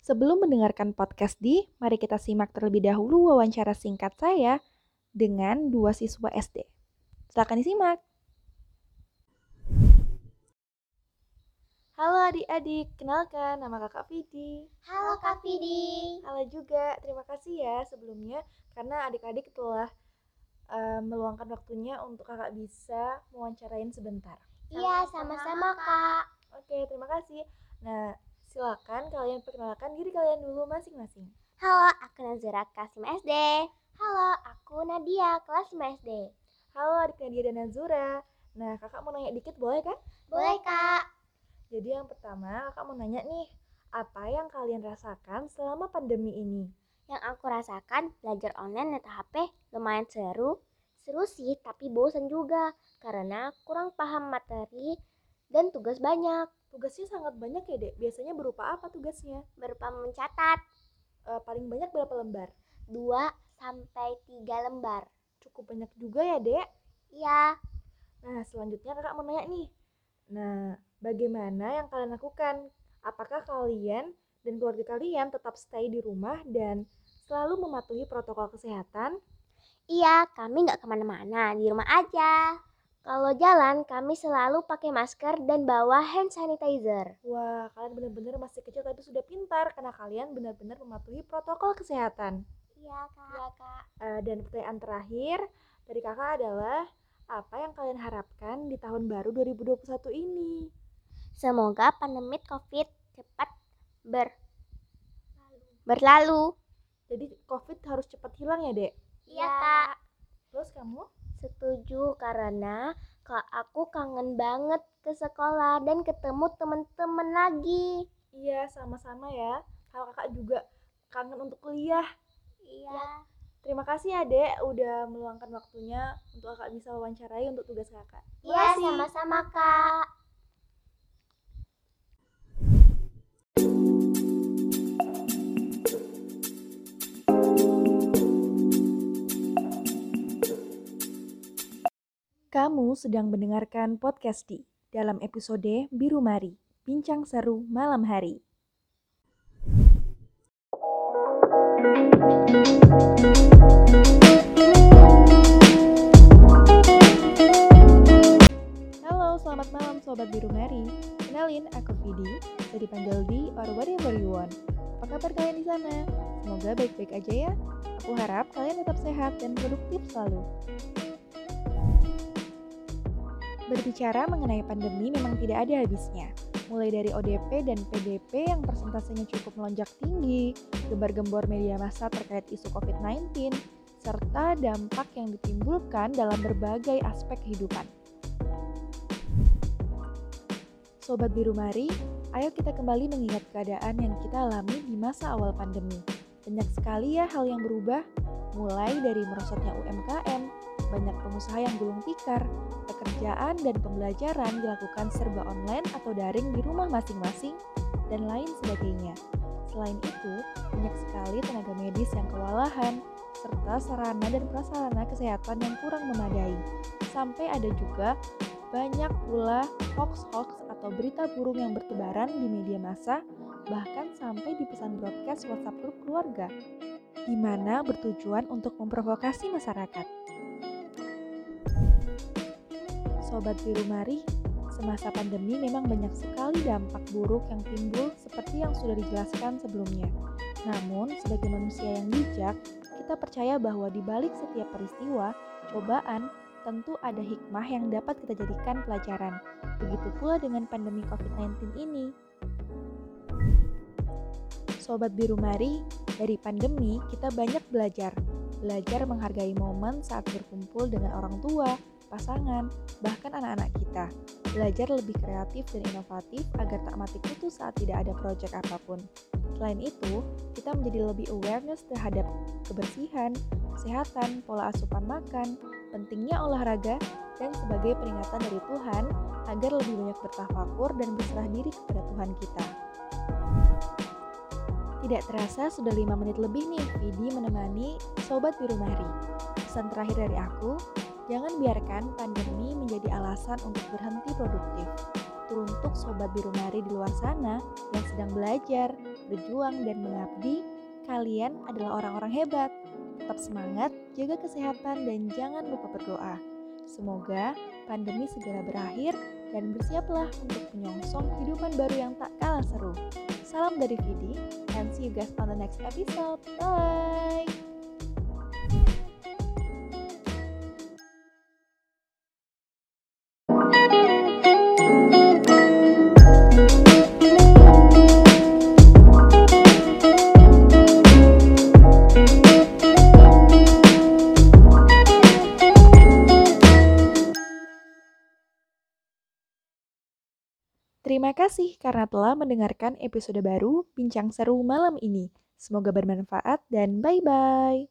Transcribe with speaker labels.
Speaker 1: Sebelum mendengarkan podcast di, mari kita simak terlebih dahulu wawancara singkat saya dengan dua siswa SD. Silakan disimak. Halo adik-adik, kenalkan nama kakak Vidi.
Speaker 2: Halo Kak Vidi.
Speaker 1: Halo juga, terima kasih ya sebelumnya karena adik-adik telah uh, meluangkan waktunya untuk kakak bisa mewawancarain sebentar.
Speaker 2: Iya, sama-sama Kak.
Speaker 1: Oke, terima kasih. Nah, silakan kalian perkenalkan diri kalian dulu masing-masing.
Speaker 2: Halo, aku Nazira Kasim SD. Halo, aku Nadia kelas 5 SD.
Speaker 1: Halo adik Nadia dan Nazura. Nah, kakak mau nanya dikit boleh kan?
Speaker 2: Boleh Kak.
Speaker 1: Jadi yang pertama, kakak mau nanya nih, apa yang kalian rasakan selama pandemi ini?
Speaker 2: Yang aku rasakan belajar online net HP lumayan seru. Seru sih, tapi bosan juga karena kurang paham materi dan tugas banyak.
Speaker 1: Tugasnya sangat banyak ya, Dek? Biasanya berupa apa tugasnya?
Speaker 2: Berupa mencatat.
Speaker 1: E, paling banyak berapa lembar?
Speaker 2: 2 sampai 3 lembar.
Speaker 1: Cukup banyak juga ya, Dek?
Speaker 2: Iya.
Speaker 1: Nah, selanjutnya kakak mau nanya nih. Nah, bagaimana yang kalian lakukan? Apakah kalian dan keluarga kalian tetap stay di rumah dan selalu mematuhi protokol kesehatan?
Speaker 2: Iya, kami nggak ke mana-mana, di rumah aja. Kalau jalan, kami selalu pakai masker dan bawa hand sanitizer.
Speaker 1: Wah, kalian benar-benar masih kecil tapi sudah pintar karena kalian benar-benar mematuhi protokol kesehatan.
Speaker 2: Iya, Kak. Iya, Kak.
Speaker 1: Uh, dan pertanyaan terakhir dari kakak adalah, apa yang kalian harapkan di tahun baru 2021 ini?
Speaker 2: Semoga pandemi COVID cepat ber berlalu.
Speaker 1: Jadi COVID harus cepat hilang ya, Dek?
Speaker 2: Iya, Kak.
Speaker 1: Terus kamu?
Speaker 2: Setuju karena Kak aku kangen banget ke sekolah dan ketemu teman-teman lagi.
Speaker 1: Iya, sama-sama ya. Kalau Kakak juga kangen untuk kuliah.
Speaker 2: Iya.
Speaker 1: Terima kasih ya, Dek, udah meluangkan waktunya untuk Kakak bisa wawancarai untuk tugas Kakak.
Speaker 2: Iya, sama-sama, Kak.
Speaker 1: Kamu sedang mendengarkan podcast di dalam episode Biru Mari, Bincang Seru Malam Hari. Halo, selamat malam Sobat Biru Mari. Kenalin, aku Vidi, bisa dipanggil di or whatever you want. Apa kabar kalian di sana? Semoga baik-baik aja ya. Aku harap kalian tetap sehat dan produktif selalu. Berbicara mengenai pandemi memang tidak ada habisnya. Mulai dari ODP dan PDP yang persentasenya cukup melonjak tinggi, gembar-gembor media massa terkait isu COVID-19, serta dampak yang ditimbulkan dalam berbagai aspek kehidupan. Sobat Biru Mari, ayo kita kembali mengingat keadaan yang kita alami di masa awal pandemi. Banyak sekali ya hal yang berubah, mulai dari merosotnya UMKM, banyak pengusaha yang gulung tikar, pekerjaan dan pembelajaran dilakukan serba online atau daring di rumah masing-masing, dan lain sebagainya. Selain itu, banyak sekali tenaga medis yang kewalahan, serta sarana dan prasarana kesehatan yang kurang memadai. Sampai ada juga banyak pula hoax-hoax atau berita burung yang bertebaran di media massa, bahkan sampai di pesan broadcast WhatsApp grup keluarga, di mana bertujuan untuk memprovokasi masyarakat. Sobat Biru Mari, semasa pandemi memang banyak sekali dampak buruk yang timbul seperti yang sudah dijelaskan sebelumnya. Namun, sebagai manusia yang bijak, kita percaya bahwa di balik setiap peristiwa, cobaan, tentu ada hikmah yang dapat kita jadikan pelajaran. Begitu pula dengan pandemi COVID-19 ini. Sobat Biru Mari, dari pandemi kita banyak belajar. Belajar menghargai momen saat berkumpul dengan orang tua, pasangan, bahkan anak-anak kita. Belajar lebih kreatif dan inovatif agar tak mati kutu saat tidak ada proyek apa pun. Selain itu, kita menjadi lebih awareness terhadap kebersihan, kesehatan, pola asupan makan, pentingnya olahraga, dan sebagai peringatan dari Tuhan agar lebih banyak bertafakur dan berserah diri kepada Tuhan kita. Tidak terasa sudah 5 menit lebih nih Vidi menemani Sobat Biru Mari. Pesan terakhir dari aku, Jangan biarkan pandemi menjadi alasan untuk berhenti produktif. Teruntuk Sobat Biru Mari di luar sana yang sedang belajar, berjuang, dan mengabdi, kalian adalah orang-orang hebat. Tetap semangat, jaga kesehatan, dan jangan lupa berdoa. Semoga pandemi segera berakhir dan bersiaplah untuk menyongsong kehidupan baru yang tak kalah seru. Salam dari Vidi, and see you guys on the next episode. Bye! Terima kasih karena telah mendengarkan episode baru Bincang Seru malam ini. Semoga bermanfaat dan bye-bye.